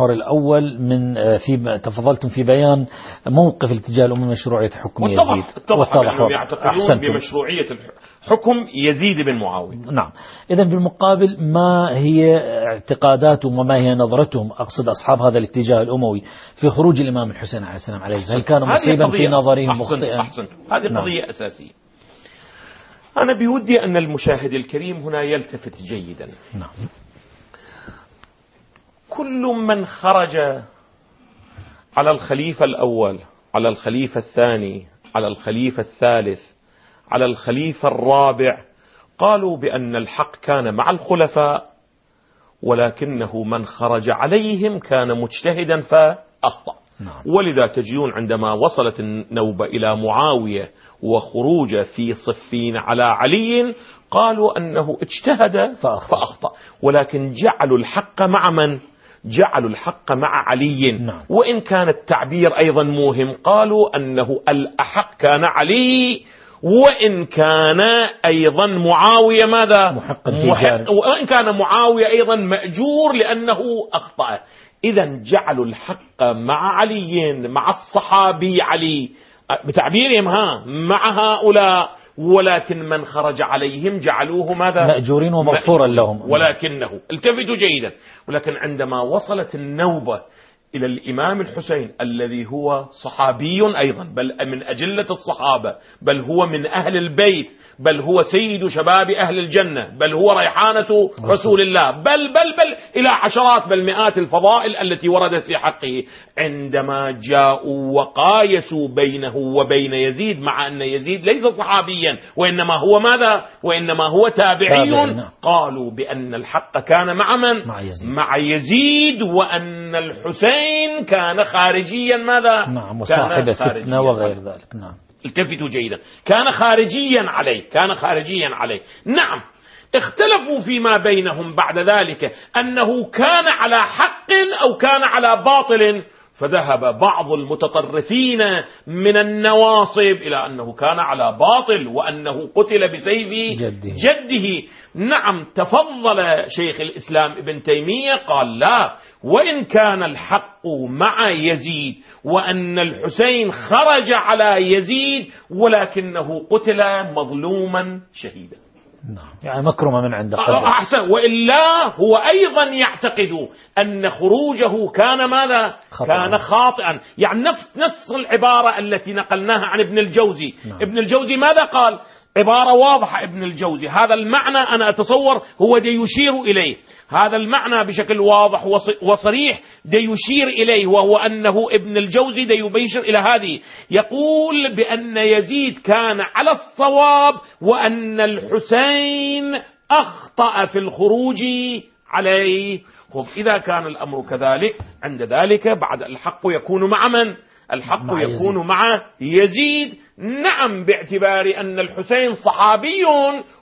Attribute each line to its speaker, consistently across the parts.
Speaker 1: المحور الأول من آه، في تفضلتم في بيان موقف الاتجاه الأموي مشروعية حكم يزيد.
Speaker 2: اتضح بأنهم يعتقدون بمشروعية حكم يزيد بن معاوية
Speaker 1: نعم. إذا بالمقابل ما هي اعتقاداتهم وما هي نظرتهم أقصد أصحاب هذا الاتجاه الأموي في خروج الإمام الحسين عليه السلام عليه هل كان مصيبا في نظرهم مخطئا؟
Speaker 2: أحسن هذه نعم. قضية أساسية. أنا بودي أن المشاهد الكريم هنا يلتفت جيدا. نعم. كل من خرج على الخليفة الأول على الخليفة الثاني على الخليفة الثالث على الخليفة الرابع قالوا بأن الحق كان مع الخلفاء ولكنه من خرج عليهم كان مجتهدا فأخطأ نعم. ولذا تجدون عندما وصلت النوبة إلى معاوية وخروج في صفين على علي قالوا أنه اجتهد فأخطأ ولكن جعلوا الحق مع من؟ جعلوا الحق مع علي. نعم. وإن كان التعبير أيضا موهم قالوا أنه الأحق كان علي وإن كان أيضا معاوية ماذا؟
Speaker 1: محق في محق
Speaker 2: وإن كان معاوية أيضا مأجور لأنه أخطأ. إذا جعلوا الحق مع علي مع الصحابي علي. بتعبيرهم ها مع هؤلاء. ولكن من خرج عليهم جعلوه ماذا؟
Speaker 1: مأجورين ومغفورا لهم.
Speaker 2: ولكنه التفتوا جيدا ولكن عندما وصلت النوبة إلى الإمام الحسين الذي هو صحابي أيضا بل من أجلة الصحابة بل هو من أهل البيت بل هو سيد شباب أهل الجنة بل هو ريحانة رسول. الله. بل بل بل إلى عشرات بل مئات الفضائل التي وردت في حقه. عندما جاءوا وقايسوا بينه وبين يزيد مع أن يزيد ليس صحابيا وإنما هو ماذا؟ وإنما هو تابعي نعم. قالوا بأن الحق كان مع من؟
Speaker 1: مع يزيد,
Speaker 2: مع يزيد وأن الحسين كان خارجيا ماذا؟
Speaker 1: نعم وصاحب فتنة وغير ذلك نعم.
Speaker 2: التفتوا جيدا. كان خارجيا عليه كان خارجيا عليه. نعم اختلفوا فيما بينهم بعد ذلك أنه كان على حق أو كان على باطل. فذهب بعض المتطرفين من النواصب إلى أنه كان على باطل وأنه قتل بسيف جده, جده. نعم تفضل شيخ الإسلام ابن تيمية قال لا. وإن كان الحق مع يزيد وأن الحسين خرج على يزيد ولكنه قتل مظلوما شهيدا.
Speaker 1: نعم. يعني مكرمة من عند
Speaker 2: قبل أحسن. وإلا هو أيضا يعتقد أن خروجه كان ماذا؟ خطأ. كان خاطئا. يعني نفس نفس العبارة التي نقلناها عن ابن الجوزي. نعم. ابن الجوزي ماذا قال؟ عبارة واضحة ابن الجوزي. هذا المعنى أنا أتصور هو دي يشير إليه. هذا المعنى بشكل واضح وصريح دي يشير إليه وهو أنه ابن الجوزي دي يبيشر إلى هذه يقول بأن يزيد كان على الصواب وأن الحسين أخطأ في الخروج عليه خب إذا كان الأمر كذلك عند ذلك بعد الحق يكون مع من؟ الحق مع يكون يزيد. مع يزيد نعم باعتبار أن الحسين صحابي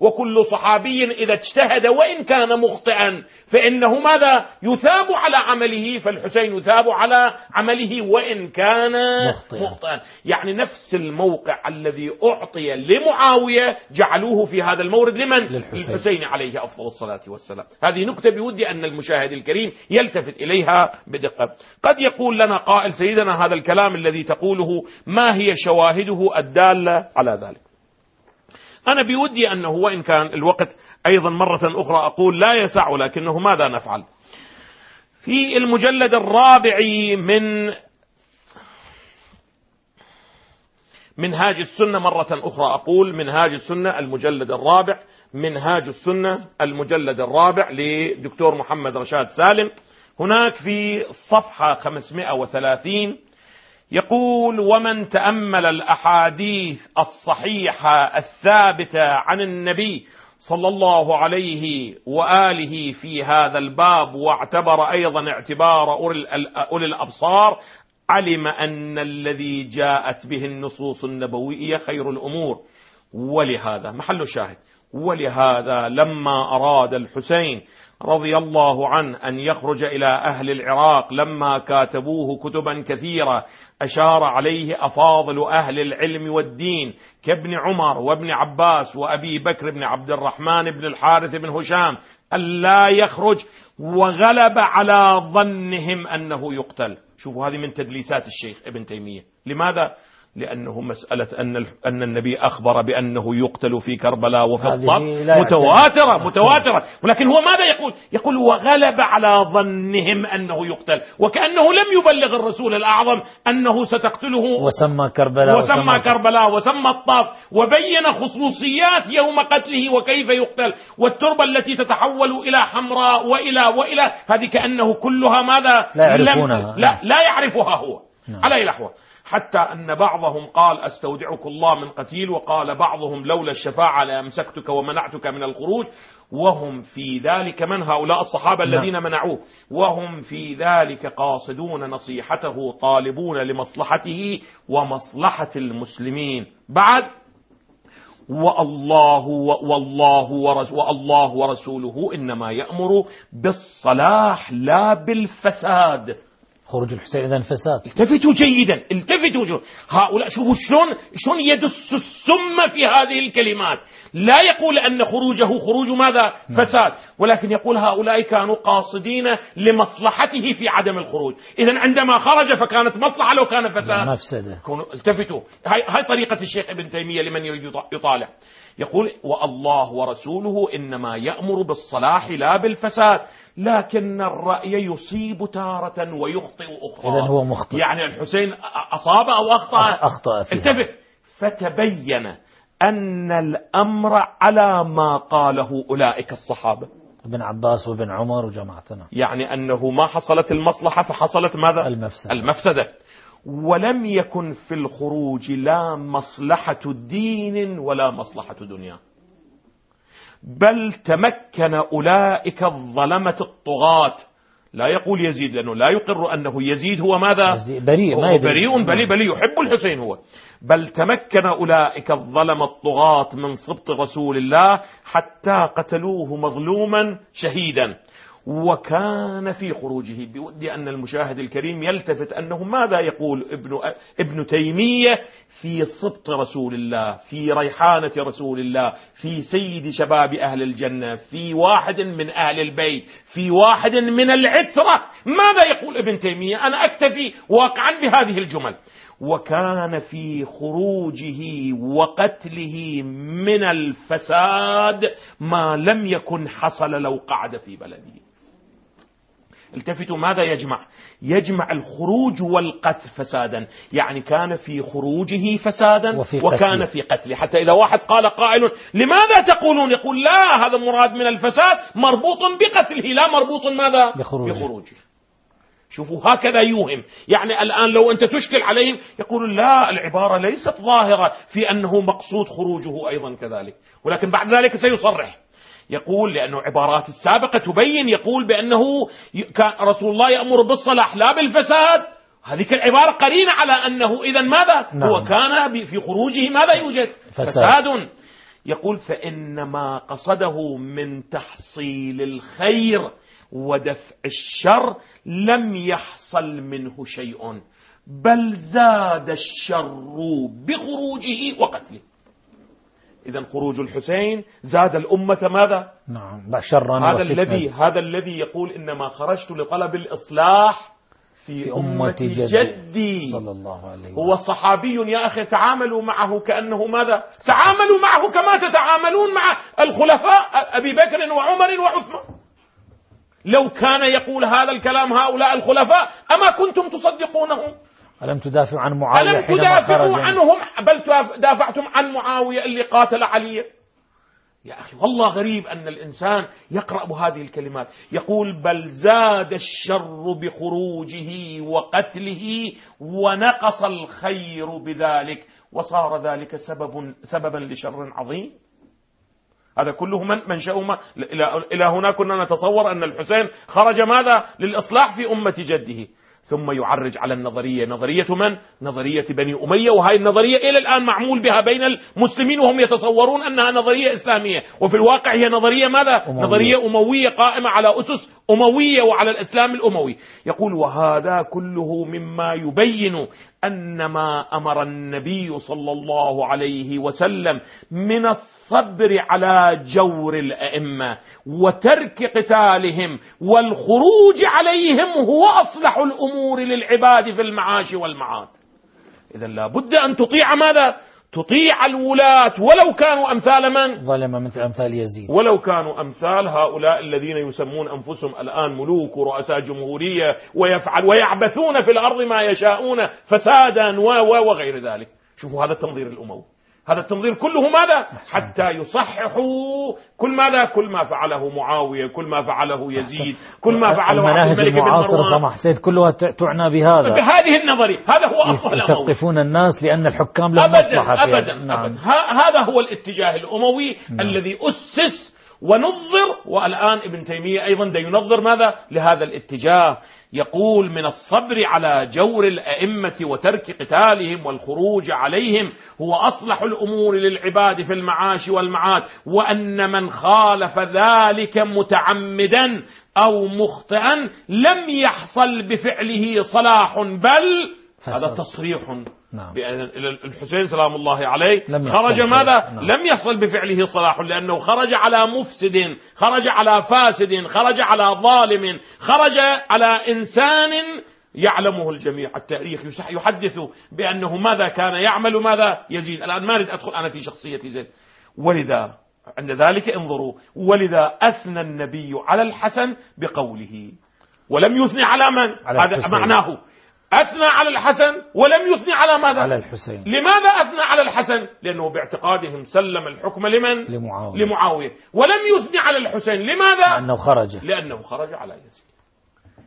Speaker 2: وكل صحابي إذا اجتهد وإن كان مخطئا فإنه ماذا؟ يثاب على عمله فالحسين يثاب على عمله وإن كان مخطئا, مخطئا. يعني نفس الموقع الذي أعطي لمعاوية جعلوه في هذا المورد لمن؟ للحسين, للحسين عليه أفضل الصلاة والسلام. هذه نكتة بودي أن المشاهد الكريم يلتفت إليها بدقة. قد يقول لنا قائل سيدنا هذا الكلام الذي تقوله ما هي شواهده الدالة على ذلك. أنا بودي أنه وإن كان الوقت أيضا مرة أخرى أقول لا يسع لكنه ماذا نفعل؟ في المجلد الرابع من منهاج السنة مرة أخرى أقول منهاج السنة المجلد الرابع منهاج السنة المجلد الرابع لدكتور محمد رشاد سالم. هناك في صفحة 530 يقول ومن تأمل الأحاديث الصحيحة الثابتة عن النبي صلى الله عليه وآله في هذا الباب واعتبر أيضا اعتبار أولي الأبصار علم أن الذي جاءت به النصوص النبوية خير الأمور. ولهذا محل الشاهد ولهذا لما أراد الحسين رضي الله عنه أن يخرج إلى أهل العراق لما كاتبوه كتبا كثيرة. أشار عليه أفاضل أهل العلم والدين كابن عمر وابن عباس وأبي بكر بن عبد الرحمن بن الحارث بن هشام ألا يخرج وغلب على ظنهم أنه يقتل. شوفوا هذه من تدليسات الشيخ ابن تيمية. لماذا؟ لأنه مسألة أن أن النبي أخبر بأنه يقتل في كربلاء وفي الطب متواترة متواترة. ولكن هو ماذا يقول؟ يقول وغلب على ظنهم أنه يقتل وكأنه لم يبلغ الرسول الأعظم أنه ستقتله.
Speaker 1: وسمى كربلاء
Speaker 2: وسمى, وسمى كربلاء وسمى الطاف وبين خصوصيات يوم قتله وكيف يقتل. والتربة التي تتحول إلى حمراء وإلى وإلى هذه كأنه كلها ماذا؟
Speaker 1: لا يعرفونها.
Speaker 2: لا, لا يعرفها هو. نعم. على أي الأحوال حتى أن بعضهم قال أستودعك الله من قتيل وقال بعضهم لولا الشفاعة لأمسكتك ومنعتك من الخروج. وهم في ذلك من هؤلاء الصحابة نعم. الذين منعوه. وهم في ذلك قاصدون نصيحته طالبون لمصلحته ومصلحة المسلمين. بعد والله والله والله ورسوله إنما يأمر بالصلاح لا بالفساد.
Speaker 1: خروج الحسين إذا فساد.
Speaker 2: التفتوا جيدا التفتوا جو. هؤلاء شوفوا شلون شلون يدس السم في هذه الكلمات. لا يقول أن خروجه خروج ماذا؟ نعم. فساد. ولكن يقول هؤلاء كانوا قاصدين لمصلحته في عدم الخروج. إذا عندما خرج فكانت مصلحة لو كان فساد.
Speaker 1: مفسدة
Speaker 2: التفتوا. هاي, هاي طريقة الشيخ ابن تيمية لمن يريد يطالع. يقول والله ورسوله إنما يأمر بالصلاح لا بالفساد. لكن الرأي يصيب تارة ويخطئ أخرى.
Speaker 1: إذا هو مخطئ.
Speaker 2: يعني الحسين أصاب أو أخطأ؟
Speaker 1: أخطأ
Speaker 2: فيها. انتبه. فتبين أن الأمر على ما قاله أولئك الصحابة.
Speaker 1: ابن عباس وابن عمر وجماعتنا.
Speaker 2: يعني أنه ما حصلت المصلحة فحصلت ماذا؟
Speaker 1: المفسدة,
Speaker 2: المفسدة. ولم يكن في الخروج لا مصلحة دين ولا مصلحة دنيا. بل تمكن أولئك الظلمة الطغاة. لا يقول يزيد لأنه لا يقر أنه يزيد هو ماذا؟
Speaker 1: بريء
Speaker 2: ما بريء بلي بلي يحب الحسين هو. بل تمكن أولئك الظلم الطغاة من سبط رسول الله حتى قتلوه مظلوما شهيدا. وكان في خروجه بودي أن المشاهد الكريم يلتفت أنه ماذا يقول ابن, ابن تيمية في سبط رسول الله في ريحانة رسول الله في سيد شباب أهل الجنة في واحد من أهل البيت في واحد من العترة. ماذا يقول ابن تيمية؟ أنا أكتفي واقعا بهذه الجمل. وكان في خروجه وقتله من الفساد ما لم يكن حصل لو قعد في بلده. التفتوا ماذا يجمع؟ يجمع الخروج والقتل فسادا. يعني كان في خروجه فسادا وفي وكان في قتله. حتى إذا واحد قال قائل لماذا تقولون؟ يقول لا هذا مراد من الفساد مربوط بقتله لا مربوط ماذا؟
Speaker 1: بخروجه,
Speaker 2: بخروجه. شوفوا هكذا يوهم. يعني الآن لو أنت تشكل عليهم يقول لا العبارة ليست ظاهرة في أنه مقصود خروجه أيضا كذلك. ولكن بعد ذلك سيصرح. يقول لأنه عبارات السابقة تبين يقول بأنه كان رسول الله يأمر بالصلاح لا بالفساد. هذه العبارة قرينة على أنه إذا ماذا؟ نعم. هو كان في خروجه ماذا يوجد؟
Speaker 1: فساد, فساد.
Speaker 2: يقول فإنما قصده من تحصيل الخير ودفع الشر لم يحصل منه شيء بل زاد الشر بخروجه وقتله. إذا خروج الحسين زاد الأمة ماذا؟
Speaker 1: نعم شرا
Speaker 2: هذا الذي هذا الذي يقول إنما خرجت لطلب الإصلاح في, في أمة جدي, جدي.
Speaker 1: صلى الله عليه وسلم.
Speaker 2: هو صحابي يا أخي تعاملوا معه كأنه ماذا؟ تعاملوا معه كما تتعاملون مع الخلفاء أبي بكر وعمر وعثمان. لو كان يقول هذا الكلام هؤلاء الخلفاء أما كنتم تصدقونه
Speaker 1: ألم تدافعوا عن معاوية
Speaker 2: ألم تدافعوا عنهم؟ بل دافعتم عن معاوية اللي قاتل علي. يا أخي والله غريب أن الإنسان يقرأ بهذه الكلمات. يقول بل زاد الشر بخروجه وقتله ونقص الخير بذلك. وصار ذلك سبب سببا لشر عظيم. هذا كله من منشأه إلى هنا كنا نتصور أن الحسين خرج ماذا؟ للإصلاح في أمة جده. ثم يعرج على النظرية نظرية من؟ نظرية بني أمية وهذه النظرية إلى الآن معمول بها بين المسلمين وهم يتصورون أنها نظرية إسلامية وفي الواقع هي نظرية ماذا؟ أموية. نظرية أموية قائمة على أسس أموية وعلى الإسلام الأموي يقول وهذا كله مما يبين أن ما أمر النبي صلى الله عليه وسلم من الصبر على جور الأئمة وترك قتالهم والخروج عليهم هو أصلح الأمور للعباد في المعاش والمعاد إذا لابد أن تطيع ماذا؟ تطيع الولاة ولو كانوا أمثال من؟
Speaker 1: ظلم مثل أمثال يزيد
Speaker 2: ولو كانوا أمثال هؤلاء الذين يسمون أنفسهم الآن ملوك ورؤساء جمهورية ويفعل ويعبثون في الأرض ما يشاءون فسادا وغير ذلك شوفوا هذا التنظير الأموي هذا التنظير كله ماذا؟ حتى يصححوا كل ماذا؟ كل ما فعله معاوية كل ما فعله يزيد كل ما فعله
Speaker 1: المناهج المعاصرة سمح سيد كلها تعنى بهذا.
Speaker 2: بهذه النظرية. هذا هو أصل
Speaker 1: الأموي. يثقفون الناس لأن الحكام لهم مصلحة
Speaker 2: أبدا, أبدا, نعم. أبدا. هذا هو الاتجاه الأموي نعم. الذي أسس ونظر والآن ابن تيمية أيضا ينظر ماذا؟ لهذا الاتجاه. يقول من الصبر على جور الأئمة وترك قتالهم والخروج عليهم هو أصلح الأمور للعباد في المعاش والمعاد وأن من خالف ذلك متعمدا أو مخطئا لم يحصل بفعله صلاح بل هذا تصريح. نعم. الحسين سلام الله عليه. لم خرج ماذا؟ نعم. لم يحصل بفعله صلاح لأنه خرج على مفسد خرج على فاسد خرج على ظالم خرج على إنسان يعلمه الجميع. التاريخ يحدث بأنه ماذا كان يعمل ماذا يزيد. الآن ما أريد أدخل أنا في شخصية زيد ولذا عند ذلك انظروا ولذا أثنى النبي على الحسن بقوله. ولم يثني على من؟ على هذا معناه. أثنى على الحسن ولم يثني على ماذا؟
Speaker 1: على الحسين.
Speaker 2: لماذا أثنى على الحسن؟ لأنه باعتقادهم سلم الحكم لمن؟
Speaker 1: لمعاوية,
Speaker 2: لمعاوية. ولم يثني على الحسين. لماذا؟
Speaker 1: لأنه خرج.
Speaker 2: لأنه خرج على يزيد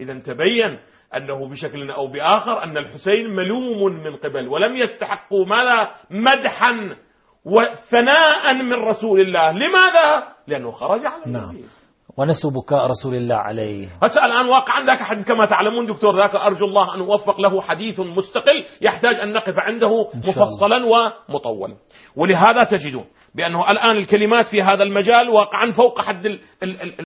Speaker 2: إذا تبين أنه بشكل أو بآخر أن الحسين ملوم من قبل ولم يستحقوا ماذا؟ مدحا وثناء من رسول الله. لماذا؟ لأنه خرج على نعم.
Speaker 1: ونسوا بكاء رسول الله عليه.
Speaker 2: هسه الآن واقعا ذاك حديث كما تعلمون دكتور ذاك أرجو الله أن أوفق له حديث مستقل يحتاج أن نقف عنده مفصلا ومطولا. ولهذا تجدون بأنه الآن الكلمات في هذا المجال واقعا فوق حد